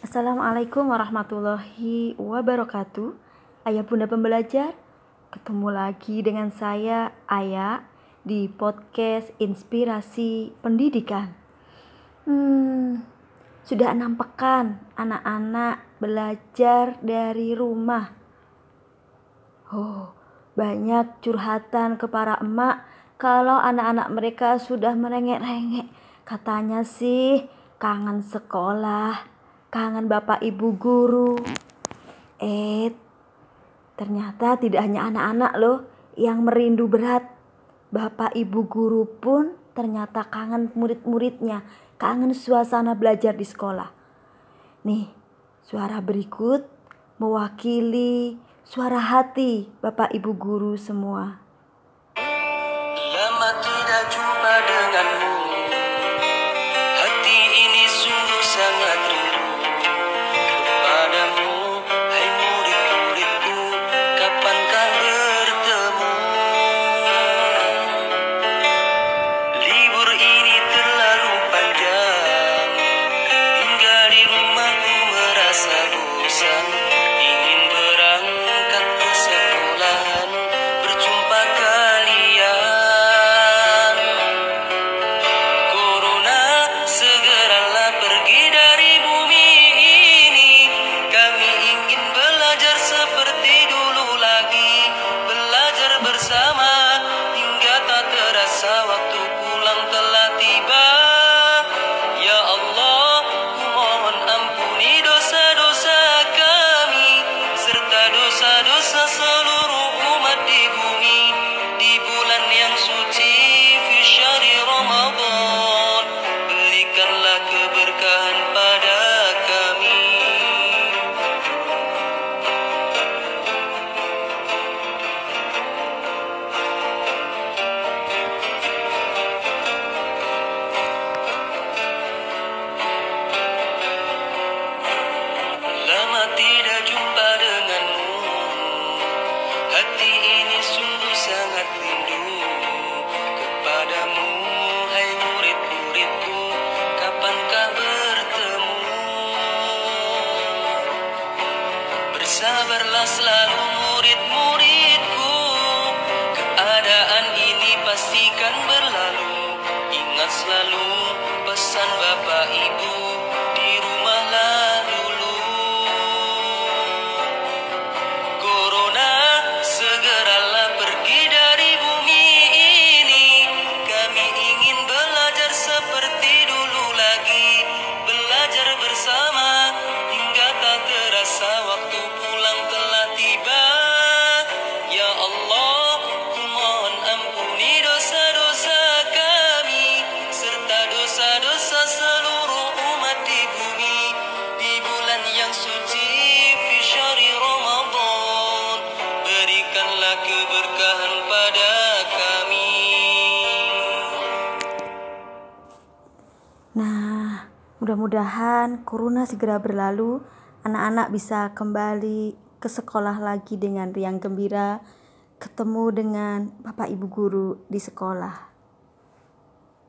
Assalamualaikum warahmatullahi wabarakatuh. Ayah bunda pembelajar Ketemu lagi dengan saya Ayah Di podcast Inspirasi Pendidikan. Hmm Sudah enam pekan Anak-anak belajar dari rumah. Oh Banyak curhatan ke para emak Kalau anak-anak mereka sudah merengek-rengek. Katanya sih kangen sekolah kangen bapak ibu guru. Eh, ternyata tidak hanya anak-anak loh yang merindu berat. Bapak ibu guru pun ternyata kangen murid-muridnya, kangen suasana belajar di sekolah. Nih, suara berikut mewakili suara hati Bapak Ibu guru semua. Yeah. Bersabarlah selalu murid-muridku. Keadaan ini pastikan berlalu. Ingat selalu pesan bapak ibu Nah, mudah-mudahan corona segera berlalu, anak-anak bisa kembali ke sekolah lagi dengan riang gembira, ketemu dengan Bapak Ibu guru di sekolah.